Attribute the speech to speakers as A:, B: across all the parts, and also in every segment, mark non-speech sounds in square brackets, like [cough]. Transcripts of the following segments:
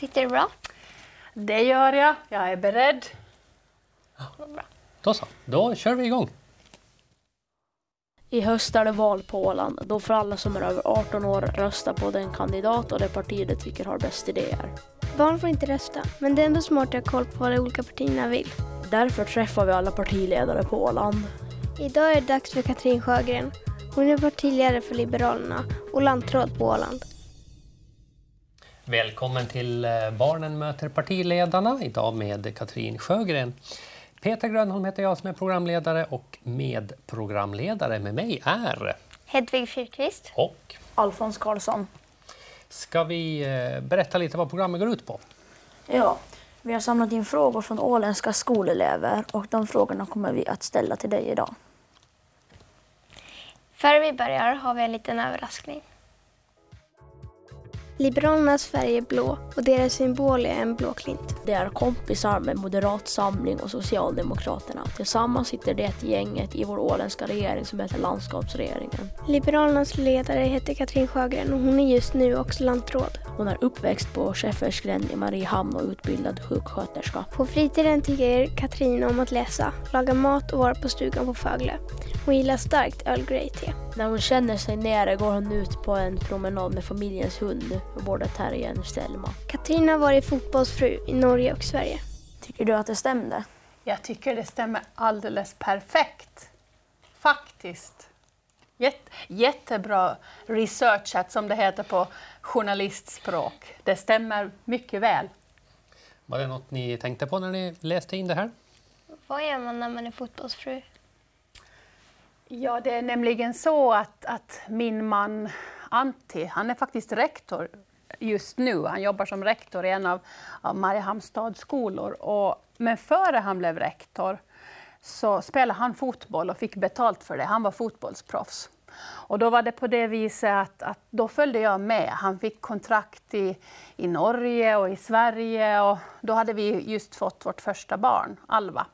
A: Sitter det bra?
B: Det gör jag. Jag är beredd.
C: Då så, då kör vi igång.
D: I höst är det val på Åland. Då får alla som är över 18 år rösta på den kandidat och det parti de tycker har bäst idéer.
A: Barn får inte rösta, men det är ändå smart att ha koll på vad de olika partierna vill.
D: Därför träffar vi alla partiledare på Åland.
A: Idag är det dags för Katrin Sjögren. Hon är partiledare för Liberalerna och lantråd på Åland.
C: Välkommen till eh, Barnen möter partiledarna, idag med Katrin Sjögren. Peter Grönholm heter jag som är programledare och medprogramledare med mig är...
A: Hedvig Fyrqvist.
C: Och
D: Alfons Karlsson.
C: ska vi eh, berätta lite vad programmet går ut på?
D: Ja, vi har samlat in frågor från åländska skolelever och de frågorna kommer vi att ställa till dig idag.
A: Före vi börjar har vi en liten överraskning. Liberalernas färg är blå och deras symbol är en blåklint.
D: Det är kompisar med Moderat Samling och Socialdemokraterna. Tillsammans sitter det gänget i vår åländska regering som heter Landskapsregeringen.
A: Liberalernas ledare heter Katrin Sjögren och hon är just nu också lantråd.
D: Hon är uppväxt på Schäfersgränd i Mariehamn och utbildad sjuksköterska.
A: På fritiden tycker Katrin om att läsa, laga mat och vara på stugan på Fögle. Hon gillar starkt Earl Grey-te.
D: När hon känner sig nere går hon ut på en promenad med familjens hund, border terriern Selma.
A: Katrin har varit fotbollsfru i Norge och Sverige.
D: Tycker du att det stämde?
B: Jag tycker det stämmer alldeles perfekt. Faktiskt. Jätte, jättebra researchat, som det heter på journalistspråk. Det stämmer mycket väl.
C: Var det något ni tänkte på när ni läste in det här?
A: Vad gör man när man är fotbollsfru?
B: Ja, det är nämligen så att, att min man Antti, han är faktiskt rektor just nu. Han jobbar som rektor i en av, av Mariehamns stadsskolor. Och, men före han blev rektor så spelade han fotboll och fick betalt för det. Han var fotbollsproffs. Och då var det på det viset att, att då följde jag med. Han fick kontrakt i, i Norge och i Sverige och då hade vi just fått vårt första barn, Alva.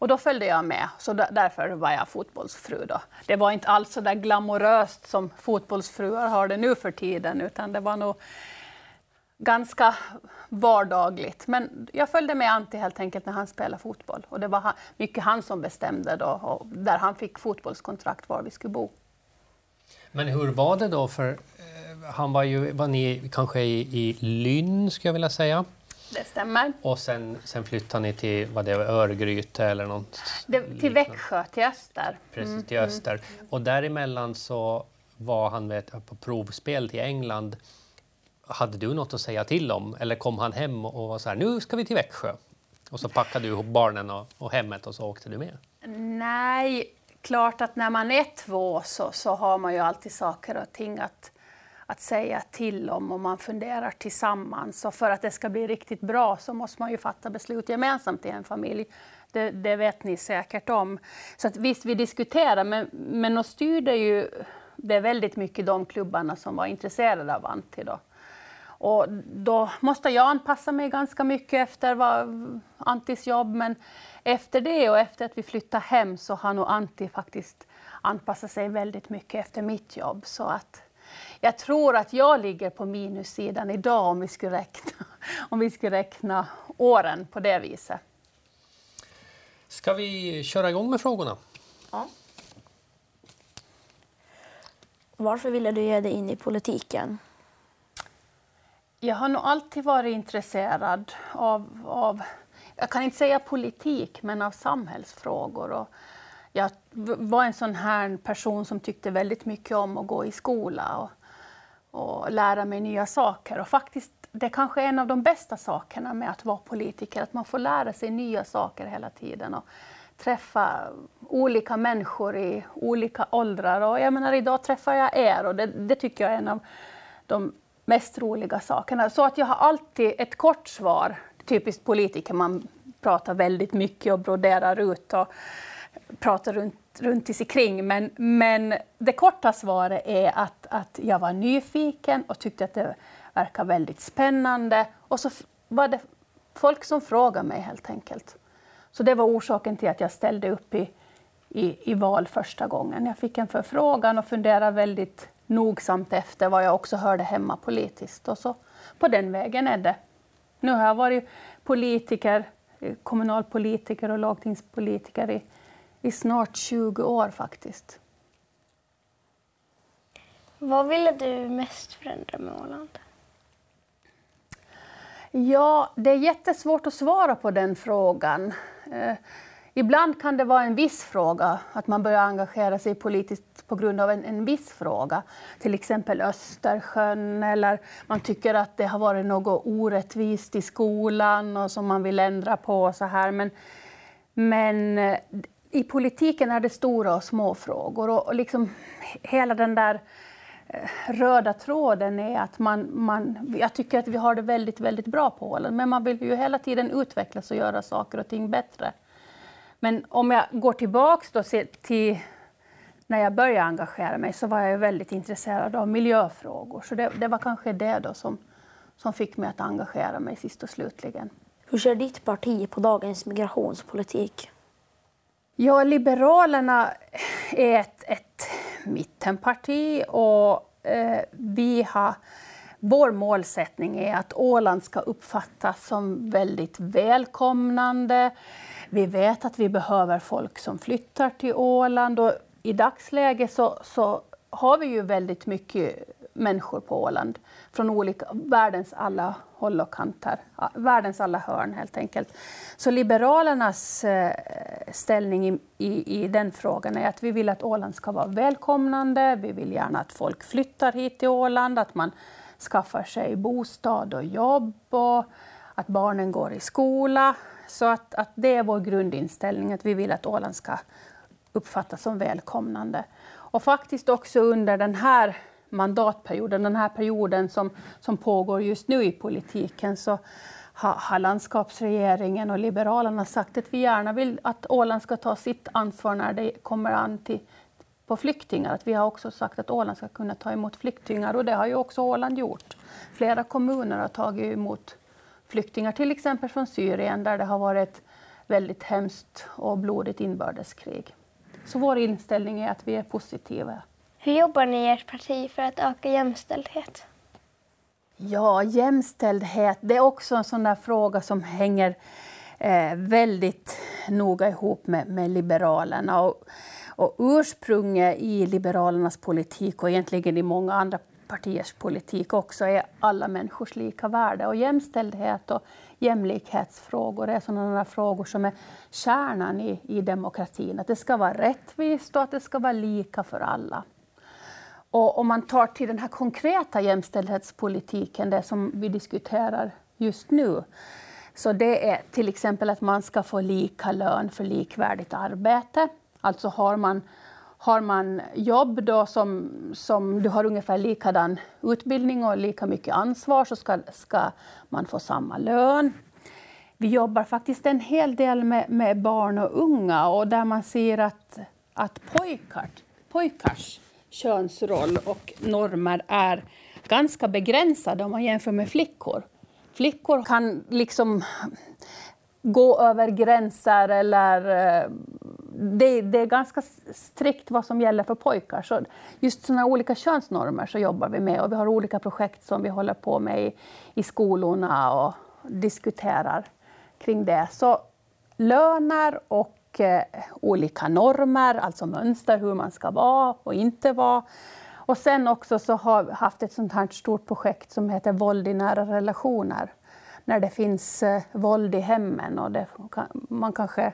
B: Och då följde jag med, så därför var jag fotbollsfru. Då. Det var inte alls så där glamoröst som fotbollsfruar har det nu för tiden, utan det var nog ganska vardagligt. Men jag följde med Antti helt enkelt när han spelade fotboll. Och det var mycket han som bestämde då, och där han fick fotbollskontrakt var vi skulle bo.
C: Men hur var det då? För eh, han var ju, var ni kanske i, i Lynn, skulle jag vilja säga?
B: Det stämmer.
C: Och sen, sen flyttade ni till vad det var, Örgryte eller något?
B: Det, till
C: liknande.
B: Växjö, till öster.
C: Precis, till öster. Och däremellan så var han vet, på provspel till England. Hade du något att säga till om? Eller kom han hem och var så här, nu ska vi till Växjö? Och så packade du ihop barnen och, och hemmet och så åkte du med?
B: Nej, klart att när man är två så, så har man ju alltid saker och ting att, att säga till om och man funderar tillsammans. Och för att det ska bli riktigt bra så måste man ju fatta beslut gemensamt i en familj. Det, det vet ni säkert om. Så att visst, vi diskuterar, men, men och styrde ju det är väldigt mycket de klubbarna som var intresserade av Antti då. Och då måste jag anpassa mig ganska mycket efter vad, Antis jobb, men efter det och efter att vi flyttade hem så har nog Antti faktiskt anpassat sig väldigt mycket efter mitt jobb. Så att jag tror att jag ligger på minussidan idag om vi skulle räkna, om vi skulle räkna åren på det viset.
C: Ska vi köra igång med frågorna?
D: Ja. Varför ville du ge dig in i politiken?
B: Jag har nog alltid varit intresserad av, av, jag kan inte säga politik, men av samhällsfrågor. Och jag var en sån här person som tyckte väldigt mycket om att gå i skola och, och lära mig nya saker. Och faktiskt, det kanske är en av de bästa sakerna med att vara politiker, att man får lära sig nya saker hela tiden. Och träffa olika människor i olika åldrar. Och jag menar, idag träffar jag er och det, det tycker jag är en av de mest roliga sakerna. Så att jag har alltid ett kort svar. Typiskt politiker, man pratar väldigt mycket och broderar ut och prata runt, runt i sig kring. Men, men det korta svaret är att, att jag var nyfiken och tyckte att det verkade väldigt spännande. Och så var det folk som frågade mig helt enkelt. Så det var orsaken till att jag ställde upp i, i, i val första gången. Jag fick en förfrågan och funderade väldigt nogsamt efter vad jag också hörde hemma politiskt. Och så på den vägen är det Nu har jag varit politiker, eh, kommunalpolitiker och lagtingspolitiker i, i snart 20 år faktiskt.
A: Vad ville du mest förändra med Åland?
B: Ja, det är jättesvårt att svara på den frågan. Eh, ibland kan det vara en viss fråga, att man börjar engagera sig politiskt på grund av en, en viss fråga. Till exempel Östersjön, eller man tycker att det har varit något orättvist i skolan och som man vill ändra på. Och så här. Men, men eh, i politiken är det stora och små frågor. Och, och liksom hela den där eh, röda tråden är att man, man, jag tycker att vi har det väldigt, väldigt bra på Åland, men man vill ju hela tiden utvecklas och göra saker och ting bättre. Men om jag går tillbaks då till när jag började engagera mig så var jag väldigt intresserad av miljöfrågor. Så det, det, var kanske det då som, som fick mig att engagera mig sist och slutligen.
D: Hur ser ditt parti på dagens migrationspolitik?
B: Ja, Liberalerna är ett, ett mittenparti och eh, vi har, vår målsättning är att Åland ska uppfattas som väldigt välkomnande. Vi vet att vi behöver folk som flyttar till Åland och i dagsläget så, så har vi ju väldigt mycket människor på Åland från olika, världens alla håll och kanter, världens alla hörn helt enkelt. Så Liberalernas eh, ställning i, i, i, den frågan är att vi vill att Åland ska vara välkomnande, vi vill gärna att folk flyttar hit till Åland, att man skaffar sig bostad och jobb och att barnen går i skola. Så att, att det är vår grundinställning, att vi vill att Åland ska uppfattas som välkomnande. Och faktiskt också under den här mandatperioden, den här perioden som, som pågår just nu i politiken, så har, landskapsregeringen och Liberalerna sagt att vi gärna vill att Åland ska ta sitt ansvar när det kommer an till, på flyktingar. Att vi har också sagt att Åland ska kunna ta emot flyktingar och det har ju också Åland gjort. Flera kommuner har tagit emot flyktingar, till exempel från Syrien där det har varit väldigt hemskt och blodigt inbördeskrig. Så vår inställning är att vi är positiva
A: hur jobbar ni i ert parti för att öka jämställdhet?
B: Ja, jämställdhet, det är också en sån där fråga som hänger eh, väldigt noga ihop med, med Liberalerna. Och, och ursprunget i Liberalernas politik och egentligen i många andra partiers politik också är alla människors lika värde. Och jämställdhet och jämlikhetsfrågor är sådana frågor som är kärnan i, i demokratin. Att det ska vara rättvist och att det ska vara lika för alla. Och om man tar till den här konkreta jämställdhetspolitiken, det som vi diskuterar just nu, så det är till exempel att man ska få lika lön för likvärdigt arbete. Alltså har man, har man jobb då som, som du har ungefär likadan utbildning och lika mycket ansvar så ska, ska man få samma lön. Vi jobbar faktiskt en hel del med, med barn och unga och där man ser att, att pojkar, pojkars könsroll och normer är ganska begränsade om man jämför med flickor. Flickor kan liksom gå över gränser eller eh, det, det, är ganska strikt vad som gäller för pojkar. Så just sådana olika könsnormer så jobbar vi med och vi har olika projekt som vi håller på med i, i skolorna och diskuterar kring det. Så löner och och eh, olika normer, alltså mönster hur man ska vara och inte vara. Och sen också så har vi haft ett sånt här stort projekt som heter Våld i nära relationer. När det finns eh, våld i hemmen och det, man kanske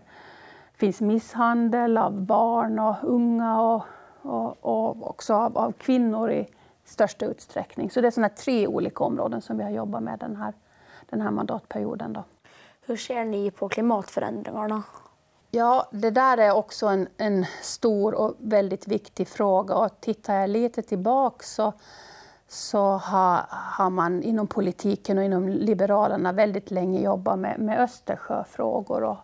B: finns misshandel av barn och unga och, och, och också av, av, kvinnor i största utsträckning. Så det är såna tre olika områden som vi har jobbat med den här, den här mandatperioden. Då.
D: Hur ser ni på klimatförändringarna?
B: Ja, det där är också en, en stor och väldigt viktig fråga. Och tittar jag lite tillbaka så, så har, har man inom politiken och inom Liberalerna väldigt länge jobbat med, med Östersjöfrågor och,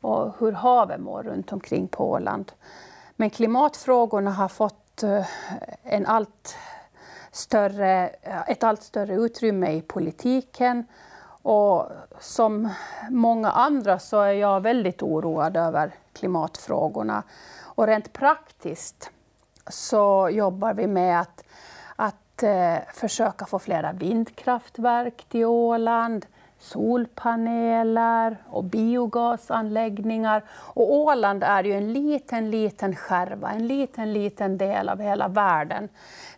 B: och hur havet mår runt omkring på Åland. Men klimatfrågorna har fått eh, en allt större, ett allt större utrymme i politiken och som många andra så är jag väldigt oroad över klimatfrågorna. Och rent praktiskt så jobbar vi med att, att eh, försöka få flera vindkraftverk till Åland, solpaneler och biogasanläggningar. Och Åland är ju en liten, liten skärva, en liten, liten del av hela världen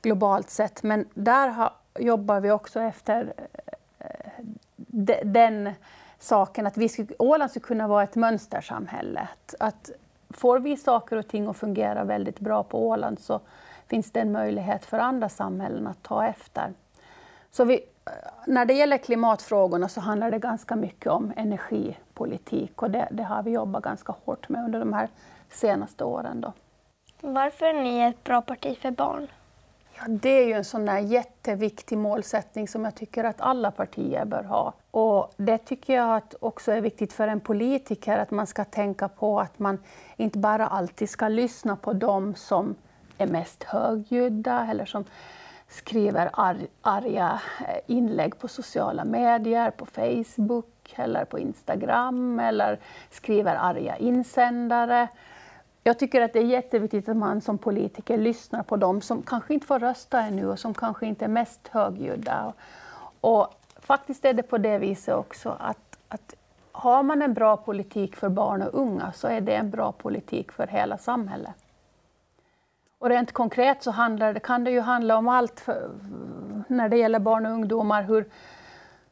B: globalt sett. Men där har, jobbar vi också efter de, den saken att vi skulle, Åland skulle kunna vara ett mönstersamhälle. Att, att får vi saker och ting att fungera väldigt bra på Åland så finns det en möjlighet för andra samhällen att ta efter. Så vi, när det gäller klimatfrågorna så handlar det ganska mycket om energipolitik och det, det har vi jobbat ganska hårt med under de här senaste åren. Då.
A: Varför är ni ett bra parti för barn?
B: Ja, det är ju en sån där jätteviktig målsättning som jag tycker att alla partier bör ha. Och det tycker jag att också är viktigt för en politiker, att man ska tänka på att man inte bara alltid ska lyssna på dem som är mest högljudda eller som skriver ar arga eh, inlägg på sociala medier, på Facebook eller på Instagram eller skriver arga insändare. Jag tycker att det är jätteviktigt att man som politiker lyssnar på dem som kanske inte får rösta ännu och som kanske inte är mest högljudda. Och faktiskt är det på det viset också att, att har man en bra politik för barn och unga så är det en bra politik för hela samhället. Och rent konkret så handlar kan det ju handla om allt för, när det gäller barn och ungdomar. Hur,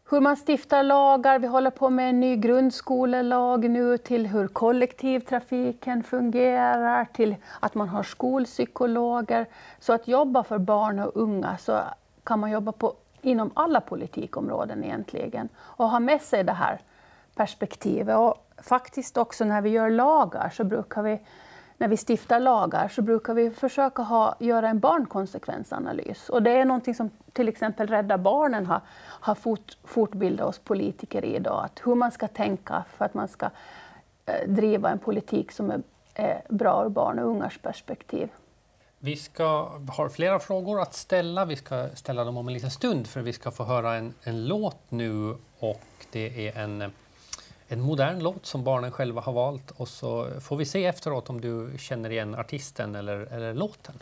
B: hur man stiftar lagar, vi håller på med en ny grundskolelag nu, till hur kollektivtrafiken fungerar, till att man har skolpsykologer. Så att jobba för barn och unga så kan man jobba på, inom alla politikområden egentligen och ha med sig det här perspektivet. Och faktiskt också när vi gör lagar så brukar vi när vi stiftar lagar så brukar vi försöka ha, göra en barnkonsekvensanalys. Och det är någonting som till exempel Rädda Barnen har, har fort, fortbildat oss politiker i idag. Att hur man ska tänka för att man ska eh, driva en politik som är, är bra ur barn och ungas perspektiv.
E: Vi ska har flera frågor att ställa. Vi ska ställa dem om en liten stund för vi ska få höra en, en låt nu och det är en en modern låt som barnen själva har valt och så får vi se efteråt om du känner igen artisten eller, eller låten.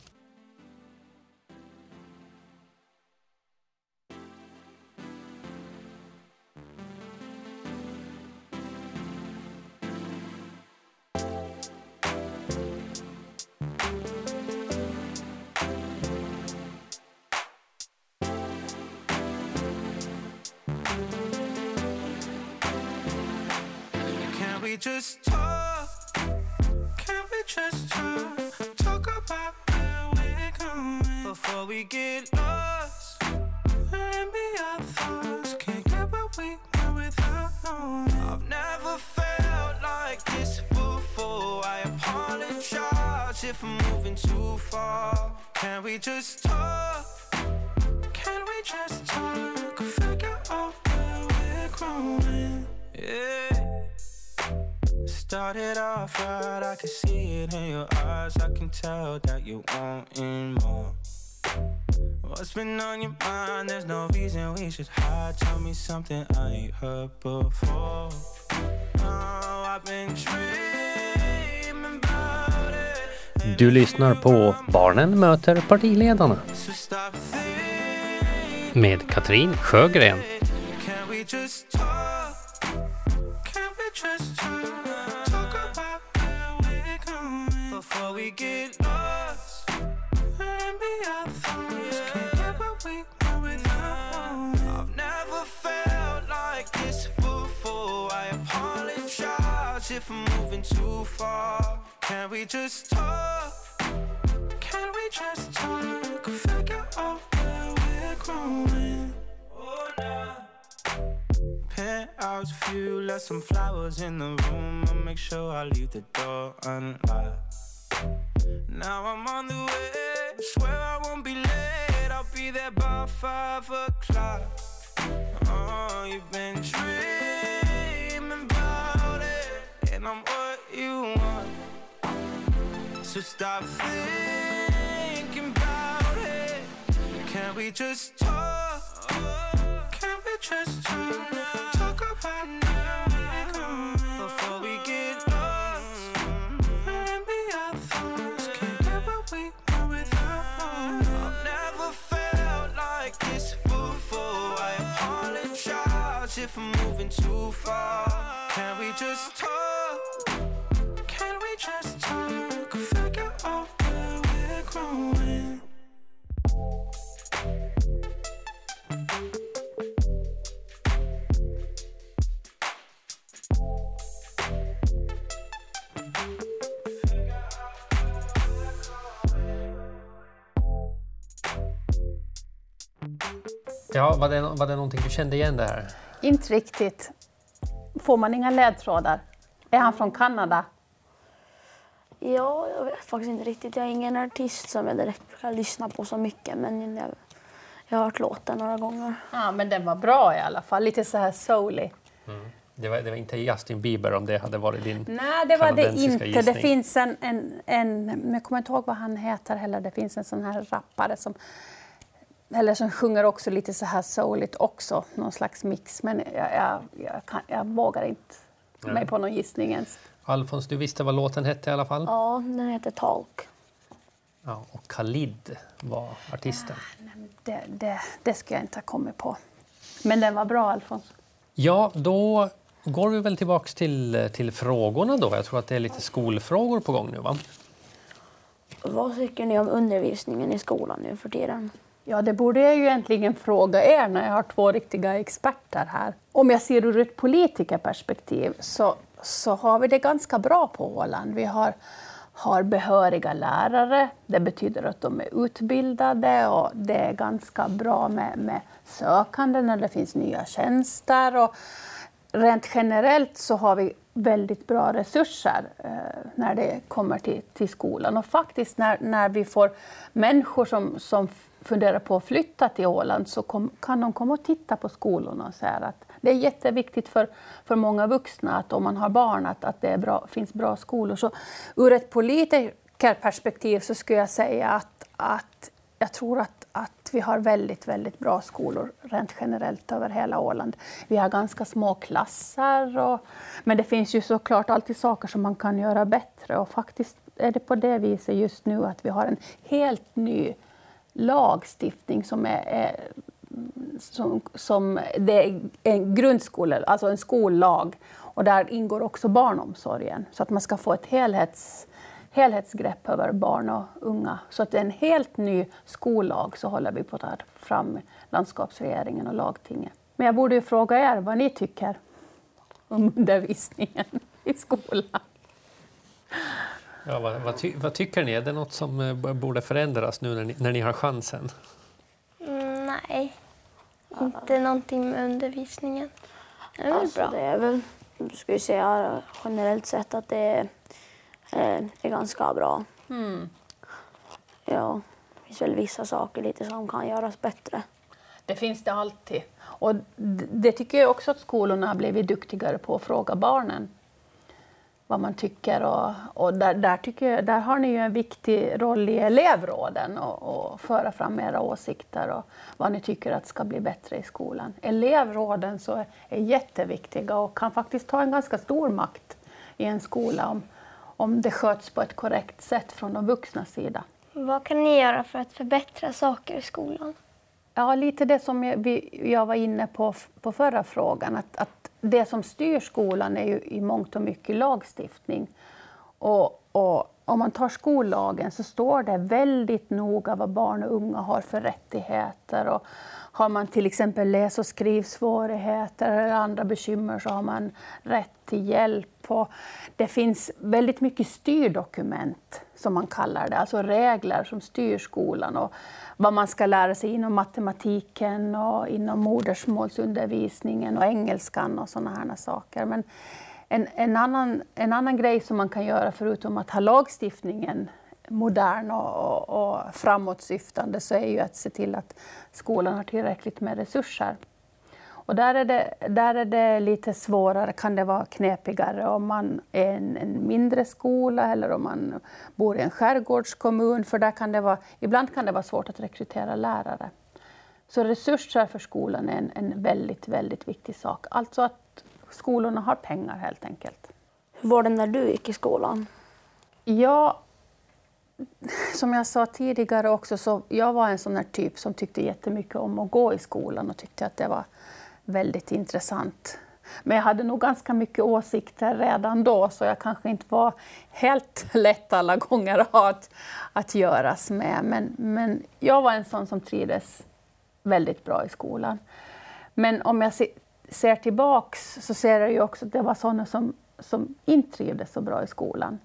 E: Apologize moving too far. Can we just talk? Can we just talk? Figure out where we're growing. Yeah. Started off right, I can see it in your eyes. I can tell that you wanting more. What's been on your mind? There's no reason we should hide. Tell me something I ain't heard before. Oh, I've been dreaming. Du lyssnar på Barnen möter partiledarna med Katrin Sjögren. Before we get lost. If I'm moving too far. Can we just talk? Can we just talk? Figure out where we're growing. Oh, nah. Penthouse view, left some flowers in the room. I'll make sure I leave the door unlocked. Now I'm on the way. Swear I won't be late. I'll be there by five o'clock. Oh, you've been dreaming and I'm what you want. So stop thinking about it. Can we just talk? Can we just talk? Talk about now before we get
F: lost and be our thoughts. Can't get what we want without one. I've never felt like this before. I apologize if I'm moving too far. Can we just talk?
C: Ja, var det, var det någonting du kände igen det här?
B: Inte riktigt. Får man inga ledtrådar? Är han från Kanada?
D: Ja, jag vet faktiskt inte riktigt. Jag är ingen artist som jag direkt brukar lyssna på så mycket men jag, jag har hört låten några gånger.
B: Ja, men den var bra i alla fall. Lite så här soulig.
C: Det var, det var inte Justin Bieber om det hade varit din
B: Nej, det var det inte. Det
C: gissning.
B: finns en, en, en, men jag kommer inte ihåg vad han heter heller. Det finns en sån här rappare som, eller som sjunger också lite så här souligt också, någon slags mix. Men jag, jag, jag, kan, jag vågar inte mig på någon gissning ens.
C: Alfons, du visste vad låten hette i alla fall?
D: Ja, den heter Talk.
C: Ja, och Khalid var artisten.
B: Det, det, det ska jag inte ha kommit på. Men den var bra, Alfons.
C: Ja, då går vi väl tillbaks till, till frågorna då. Jag tror att det är lite skolfrågor på gång nu va?
D: Vad tycker ni om undervisningen i skolan nu för tiden?
B: Ja, det borde jag ju egentligen fråga er när jag har två riktiga experter här. Om jag ser ur ett politikerperspektiv så, så har vi det ganska bra på Åland. Vi har, har behöriga lärare. Det betyder att de är utbildade och det är ganska bra med, med sökande när det finns nya tjänster. Och rent generellt så har vi väldigt bra resurser eh, när det kommer till, till skolan. Och faktiskt när, när vi får människor som, som funderar på att flytta till Åland så kom, kan de komma och titta på skolorna och säga att det är jätteviktigt för, för många vuxna att om man har barn att, att det är bra, finns bra skolor. Så ur ett politikerperspektiv så skulle jag säga att, att jag tror att, att vi har väldigt, väldigt bra skolor rent generellt över hela Åland. Vi har ganska små klasser, och, men det finns ju såklart alltid saker som man kan göra bättre. Och faktiskt är det på det viset just nu att vi har en helt ny lagstiftning som är, är som, som det är en grundskola, alltså en skollag. Och där ingår också barnomsorgen, så att man ska få ett helhets, helhetsgrepp över barn och unga. Så att det är en helt ny skollag så håller vi på att ta fram landskapsregeringen och lagtinget. Men jag borde ju fråga er vad ni tycker om [laughs] undervisningen i skolan.
C: Ja, vad, vad, ty, vad tycker ni? Är det något som eh, borde förändras nu när ni, när ni har chansen?
A: Mm, nej, inte någonting med undervisningen. Det är väl
D: Alltså,
A: bra.
D: det är väl, jag skulle säga generellt sett att det är, eh, är ganska bra. Ja, det finns väl vissa saker lite som kan göras bättre.
B: Det finns det alltid. Och det tycker jag också att skolorna har blivit duktigare på att fråga barnen vad man tycker. Och, och där, där, tycker jag, där har ni ju en viktig roll i elevråden och, och föra fram era åsikter och vad ni tycker att ska bli bättre i skolan. Elevråden så är, är jätteviktiga och kan faktiskt ta en ganska stor makt i en skola om, om det sköts på ett korrekt sätt från de vuxnas sida.
A: Vad kan ni göra för att förbättra saker i skolan?
B: Ja, lite det som jag, vi, jag var inne på på förra frågan. Att, att det som styr skolan är ju i mångt och mycket lagstiftning. Och, och om man tar skollagen så står det väldigt noga vad barn och unga har för rättigheter. Och har man till exempel läs och skrivsvårigheter eller andra bekymmer så har man rätt till hjälp. Och det finns väldigt mycket styrdokument, som man kallar det, alltså regler som styr skolan. Och vad man ska lära sig inom matematiken och inom modersmålsundervisningen och engelskan och sådana här saker. Men en, en, annan, en annan grej som man kan göra förutom att ha lagstiftningen modern och, och, och framåtsyftande så är ju att se till att skolan har tillräckligt med resurser. Och där är, det, där är det lite svårare, kan det vara knepigare om man är en, en mindre skola eller om man bor i en skärgårdskommun, för där kan det vara, ibland kan det vara svårt att rekrytera lärare. Så resurser för skolan är en, en väldigt, väldigt viktig sak. Alltså att skolorna har pengar helt enkelt.
D: Hur var det när du gick i skolan?
B: Ja, [laughs] som jag sa tidigare också, så jag var en sån typ som tyckte jättemycket om att gå i skolan och tyckte att det var, väldigt intressant. Men jag hade nog ganska mycket åsikter redan då, så jag kanske inte var helt [laughs] lätt alla gånger att, att göras med. Men, men jag var en sån som trivdes väldigt bra i skolan. Men om jag se, ser tillbaks så ser jag ju också att det var såna som, som inte trivdes så bra i skolan.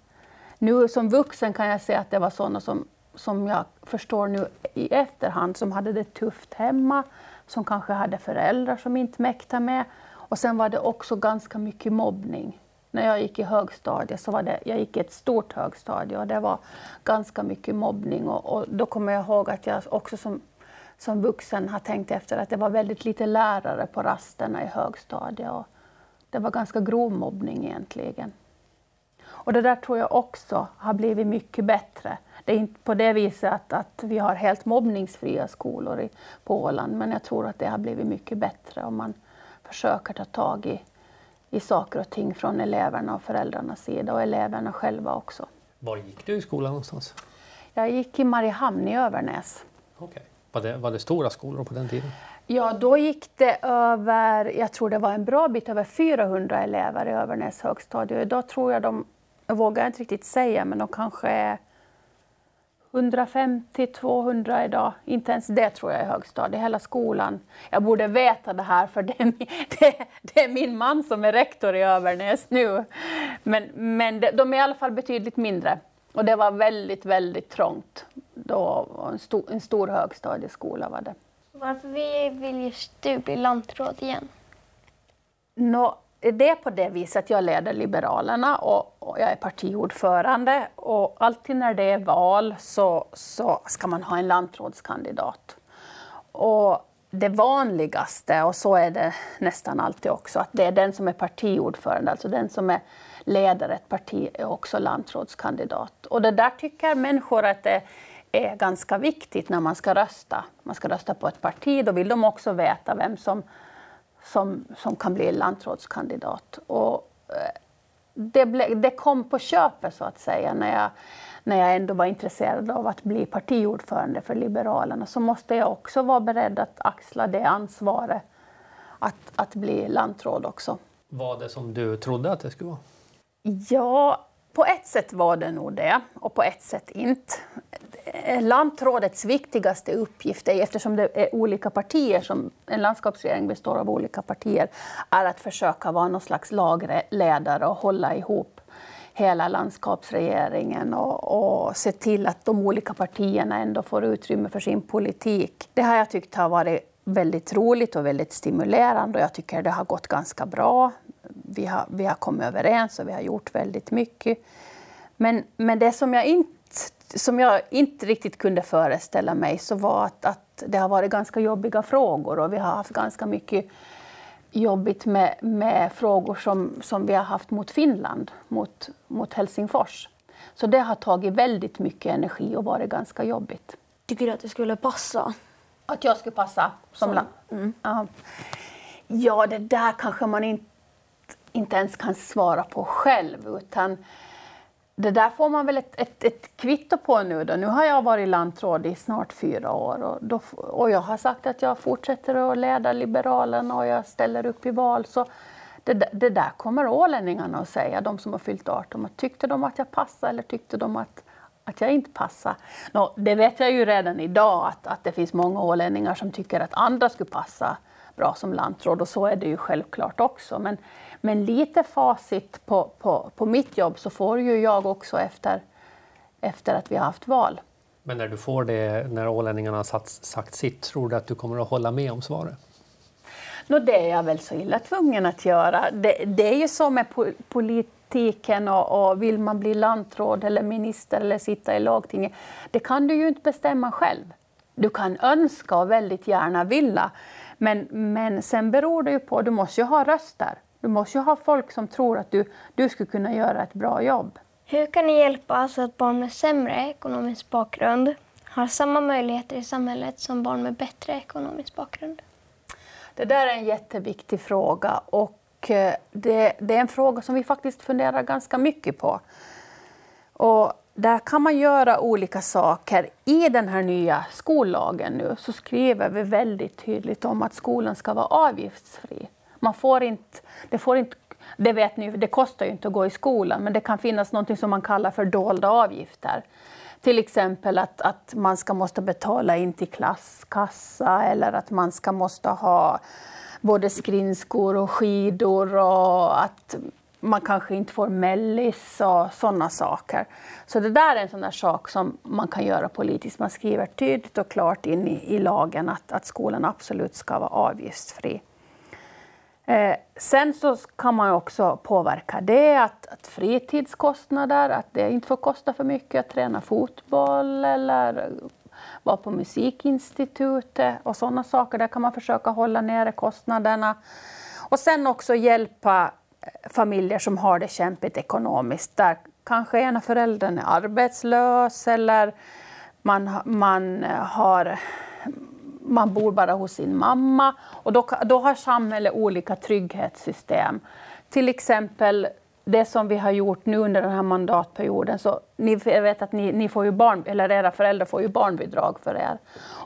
B: Nu som vuxen kan jag säga att det var såna, som, som jag förstår nu i efterhand, som hade det tufft hemma, som kanske hade föräldrar som inte mäktade med. Och sen var det också ganska mycket mobbning. När jag gick i högstadiet så var det, jag gick i ett stort högstadie och det var ganska mycket mobbning. Och, och då kommer jag ihåg att jag också som, som vuxen har tänkt efter att det var väldigt lite lärare på rasterna i högstadiet. Och det var ganska grov mobbning egentligen. Och det där tror jag också har blivit mycket bättre. Det är inte på det viset att, att vi har helt mobbningsfria skolor i, på Åland, men jag tror att det har blivit mycket bättre om man försöker ta tag i, i saker och ting från eleverna och föräldrarnas sida och eleverna själva också.
C: Var gick du i skolan någonstans?
B: Jag gick i Mariehamn i Övernäs.
C: Okay. Var, det, var det stora skolor på den tiden?
B: Ja, då gick det över, jag tror det var en bra bit över 400 elever i Övernäs högstadie. Idag tror jag de, jag vågar inte riktigt säga, men de kanske är 150-200 idag. Inte ens det tror jag är högstadiet, hela skolan. Jag borde veta det här för det är, min, [laughs] det, det är min man som är rektor i Övernäs nu. Men, men det, de är i alla fall betydligt mindre. Och det var väldigt, väldigt trångt. Då, en, stor, en stor högstadieskola var det.
A: Varför vill just du bli lantråd igen?
B: Nå, det är på det viset att jag leder Liberalerna och, och, jag är partiordförande. Och alltid när det är val så, så ska man ha en lantrådskandidat. Och det vanligaste, och så är det nästan alltid också, att det är den som är partiordförande, alltså den som är leder ett parti, är också lantrådskandidat. Och det där tycker människor att det är ganska viktigt när man ska rösta. Man ska rösta på ett parti, då vill de också veta vem som som, som kan bli lantrådskandidat. Och, eh, det, ble, det kom på köpet så att säga när jag, när jag ändå var intresserad av att bli partiordförande för Liberalerna så måste jag också vara beredd att axla det ansvaret att, att bli lantråd också.
C: Var det som du trodde att det skulle vara?
B: Ja, på ett sätt var det nog det och på ett sätt inte. Eh, lantrådets viktigaste uppgift, är, eftersom det är olika partier, som en landskapsregering består av olika partier, är att försöka vara någon slags lagledare och hålla ihop hela landskapsregeringen och, och se till att de olika partierna ändå får utrymme för sin politik. Det har jag tyckt har varit väldigt roligt och väldigt stimulerande och jag tycker det har gått ganska bra. Vi har, vi har kommit överens och vi har gjort väldigt mycket. Men, men det som jag, inte, som jag inte riktigt kunde föreställa mig så var att, att det har varit ganska jobbiga frågor och vi har haft ganska mycket jobbigt med, med frågor som, som vi har haft mot Finland, mot, mot Helsingfors. Så det har tagit väldigt mycket energi och varit ganska jobbigt.
D: Tycker du att det skulle passa?
B: Att jag skulle passa som land? Mm. Ja, det där kanske man inte, inte ens kan svara på själv. Utan det där får man väl ett, ett, ett kvitto på nu. Då. Nu har jag varit lantråd i snart fyra år och, då, och jag har sagt att jag fortsätter att leda Liberalerna och jag ställer upp i val. Så det, det där kommer ålänningarna att säga, de som har fyllt 18. Tyckte de att jag passade eller tyckte de att att jag inte passade? Nå, det vet jag ju redan idag att, att det finns många ålänningar som tycker att andra skulle passa bra som lantråd och så är det ju självklart också. Men, men lite facit på, på, på mitt jobb så får ju jag också efter, efter att vi har haft val.
C: Men när du får det, när ålänningarna har sagt, sagt sitt, tror du att du kommer att hålla med om svaret?
B: Nå, det är jag väl så illa tvungen att göra. Det, det är ju så med polit politiken och, och, vill man bli lantråd eller minister eller sitta i lagtinget, det kan du ju inte bestämma själv. Du kan önska och väldigt gärna vilja, men, men sen beror det ju på, du måste ju ha röster. Du måste ju ha folk som tror att du, du skulle kunna göra ett bra jobb.
A: Hur kan ni hjälpa så att barn med sämre ekonomisk bakgrund har samma möjligheter i samhället som barn med bättre ekonomisk bakgrund?
B: Det där är en jätteviktig fråga och Eh, det, det, är en fråga som vi faktiskt funderar ganska mycket på. Och där kan man göra olika saker. I den här nya skollagen nu så skriver vi väldigt tydligt om att skolan ska vara avgiftsfri. Man får inte, det, får inte, det vet ni, det kostar ju inte att gå i skolan, men det kan finnas något som man kallar för dolda avgifter. Till exempel att, att man ska måste betala in till klasskassa eller att man ska måste ha både skridskor och skidor och att man kanske inte får mellis och sådana saker. Så det där är en sån där sak som man kan göra politiskt. Man skriver tydligt och klart in i, i lagen att, att skolan absolut ska vara avgiftsfri. Eh, sen så kan man också påverka det, att, att fritidskostnader, att det inte får kosta för mycket att träna fotboll eller vara på musikinstitutet och sådana saker. Där kan man försöka hålla nere kostnaderna. Och sen också hjälpa familjer som har det kämpigt ekonomiskt. Där kanske ena föräldern är arbetslös eller man, man, har, man bor bara hos sin mamma. Och då, då har samhället olika trygghetssystem. Till exempel det som vi har gjort nu under den här mandatperioden, så ni vet att ni, ni får ju barn, eller era föräldrar får ju barnbidrag för er.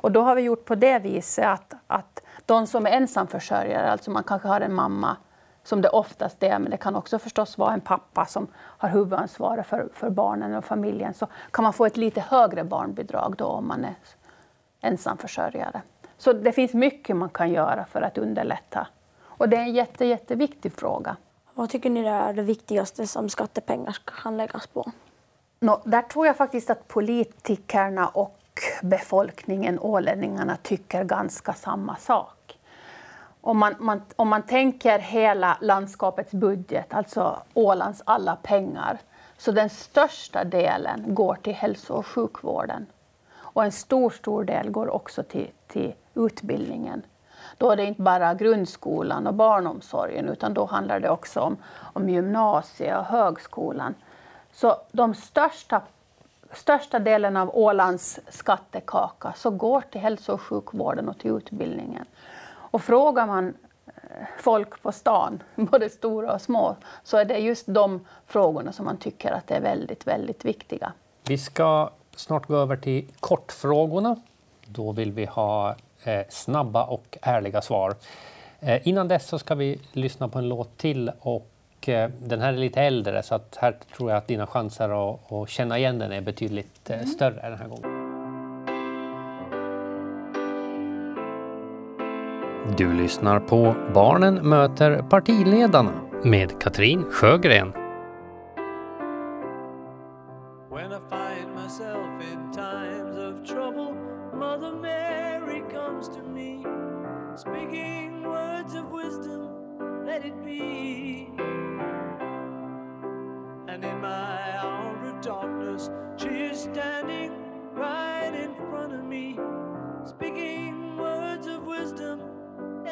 B: Och då har vi gjort på det viset att, att de som är ensamförsörjare, alltså man kanske har en mamma som det oftast är, men det kan också förstås vara en pappa som har huvudansvaret för, för barnen och familjen, så kan man få ett lite högre barnbidrag då om man är ensamförsörjare. Så det finns mycket man kan göra för att underlätta. Och det är en jätte, jätteviktig fråga.
D: Vad tycker ni är det viktigaste som skattepengar kan läggas på?
B: Nå, där tror jag faktiskt att politikerna och befolkningen, ålänningarna, tycker ganska samma sak. Om man, man, om man tänker hela landskapets budget, alltså Ålands alla pengar, så den största delen går till hälso och sjukvården. Och en stor, stor del går också till, till utbildningen. Då är det inte bara grundskolan och barnomsorgen, utan då handlar det också om, om gymnasiet och högskolan. Så de största, största delen av Ålands skattekaka så går till hälso och sjukvården och till utbildningen. Och frågar man eh, folk på stan, [laughs] både stora och små, så är det just de frågorna som man tycker att är väldigt, väldigt viktiga.
C: Vi ska snart gå över till kortfrågorna. Då vill vi ha eh, snabba och ärliga svar. Eh, innan dess så ska vi lyssna på en låt till och eh, den här är lite äldre så att här tror jag att dina chanser att, att känna igen den är betydligt eh, större den här gången. Du lyssnar på Barnen möter partiledarna med Katrin Sjögren.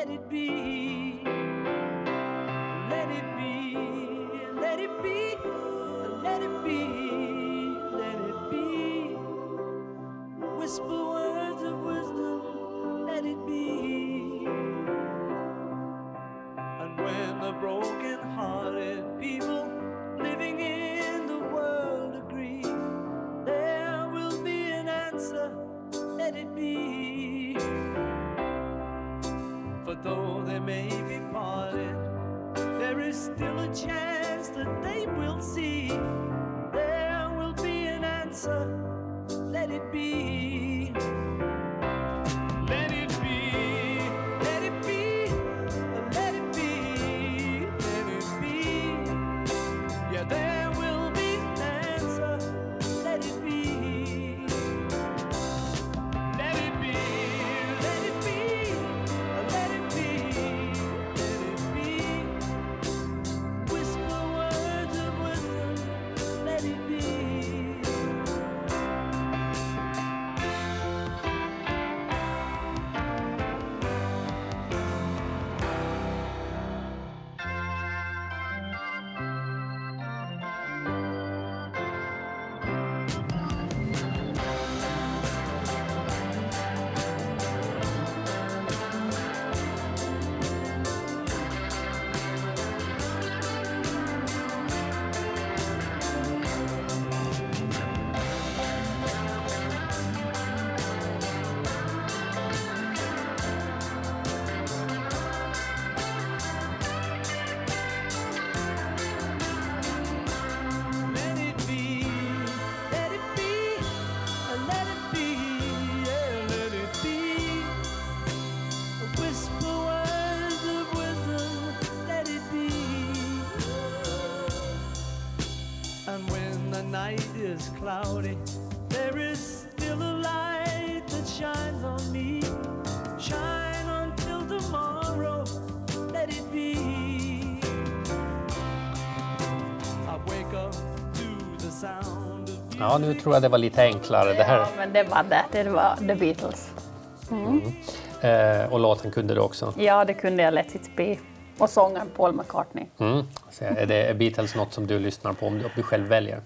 F: Let it be. Cloudy, there is still a light that shines on me. Shine until tomorrow, let it be. I wake up to the sound of
C: Ja, nu tror jag det var lite enklare det här.
B: Ja, men det var det. Det var The Beatles.
C: Eh, och låten kunde du också.
B: Ja, det kunde jag Let it be. Och sångaren Paul McCartney.
C: Mm. Så är det är Beatles något som du lyssnar på om du, om du själv väljer?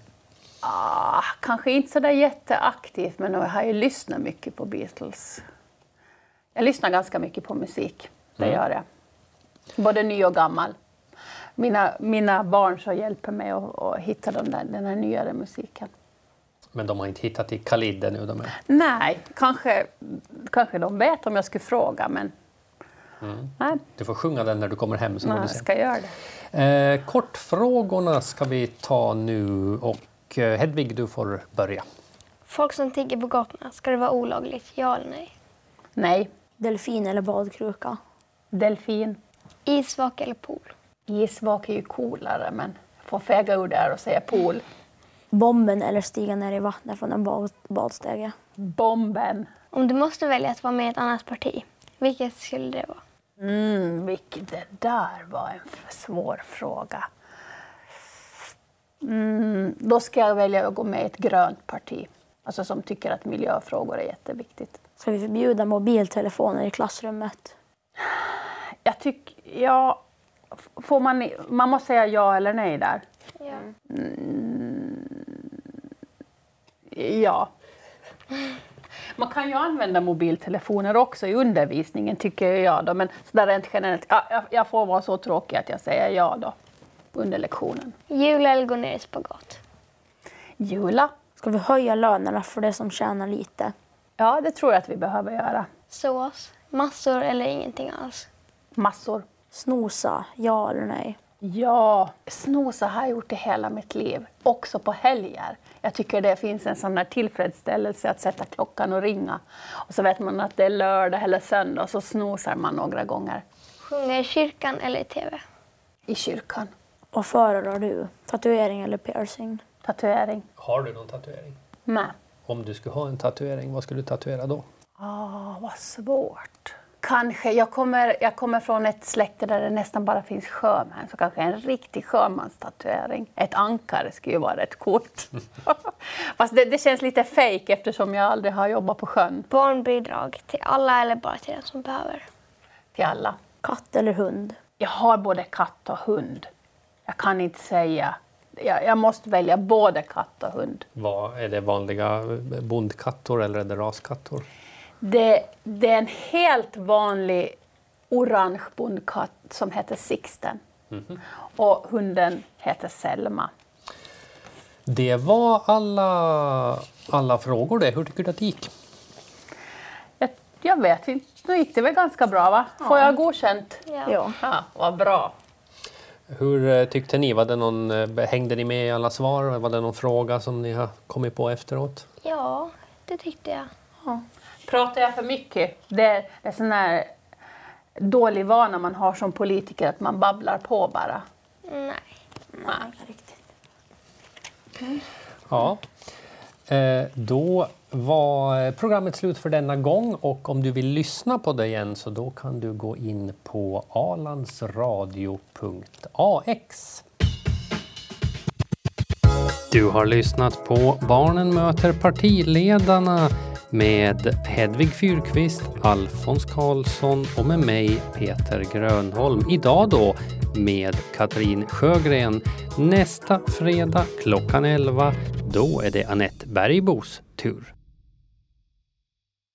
B: Ah, kanske inte så där jätteaktivt, men jag har ju lyssnat mycket på Beatles. Jag lyssnar ganska mycket på musik, det gör jag. Både ny och gammal. Mina, mina barn så hjälper mig att, att hitta den, där, den här nyare musiken.
C: Men de har inte hittat i Khalid ännu. De är.
B: Nej, kanske, kanske de vet om jag skulle fråga, men nej,
C: Du får sjunga den när du kommer hem. Så
B: nej ska göra det.
C: Eh, kortfrågorna ska vi ta nu och eh, Hedvig, du får börja.
A: Folk som tigger på gatorna, ska det vara olagligt? Ja eller nej?
B: Nej,
D: Delfin eller badkruka?
B: delfin.
A: Isvak eller pool?
B: Isvak är ju coolare, men jag får fäga ur där och säga pool.
D: Bomben eller stiga ner i vattnet från en bad, badstege?
B: Bomben.
A: Om du måste välja att vara med i ett annat parti, vilket skulle det vara?
B: Mm, vilket det där var en svår fråga. Mm, då ska jag välja att gå med i ett grönt parti. Alltså som tycker att miljöfrågor är jätteviktigt.
D: Ska vi förbjuda mobiltelefoner i klassrummet?
B: Jag tycker, ja, får man, man måste säga ja eller nej där.
A: Ja.
B: Ja. Man kan ju använda mobiltelefoner också i undervisningen tycker jag då, men sådär rent generellt, ja, jag, jag får vara så tråkig att jag säger ja då under lektionen.
A: Jula eller gå ner i spagat?
B: Jula,
D: Ska vi höja lönerna för det som tjänar lite?
B: ja det tror jag att vi behöver göra.
A: Sås, massor eller ingenting alls?
B: Massor.
D: Snosa, ja eller nej?
B: Ja, snosa har jag gjort i hela mitt liv, också på helger. Jag tycker det finns en sån där tillfredsställelse att sätta klockan och ringa. Och så vet man att det är lördag eller söndag och så snosar man några gånger
A: Sjunga i kyrkan eller i TV?
B: i kyrkan.
D: Vad föredrar du? Tatuering eller piercing?
B: Tatuering.
C: Har du någon tatuering?
B: Med.
C: Om du skulle ha en tatuering, vad skulle du tatuera då?
B: Ah, vad svårt. Kanske, jag kommer, jag kommer från ett släkte där det nästan bara finns sjömän, så kanske en riktig sjömanstatuering. Ett ankare skulle ju vara rätt coolt. [laughs] Fast det, det känns lite fake eftersom jag aldrig har jobbat på sjön
A: Barnbidrag till alla eller bara till den som behöver?
B: till alla.
D: Katt eller hund?
B: Jag har både katt och hund. Jag kan inte säga. Jag, jag måste välja både katt och hund.
C: Vad, är det vanliga bondkattor eller är det raskattor?
B: Det, det är en helt vanlig orange bondkatt som heter Sixten. Och hunden heter Selma.
C: Det var alla, alla frågor det. Hur tycker du att det gick?
B: Jag, jag vet inte, nu gick det väl ganska bra va? Får jag godkänt?
A: Ja.
D: Ja.
B: Ja, vad bra.
C: Hur eh, tyckte ni? Var det någon, eh, hängde ni med i alla svar? Var det någon fråga som ni har kommit på efteråt?
A: Ja, det tyckte jag.
B: Pratar jag för mycket? Det är, det är sån här dålig vana man har som politiker, att man babblar på bara.
A: Nej.
B: Nej.
D: Riktigt.
C: Ja. Eh, Då var programmet slut för denna gång och om du vill lyssna på det igen så då kan du gå in på alandsradio.ax. Du har lyssnat på Barnen möter partiledarna med Hedvig Fyrkvist, Alfons Karlsson och med mig Peter Grönholm. Idag då med Katrin Sjögren. Nästa fredag klockan 11, då är det Annette Bergbos tur.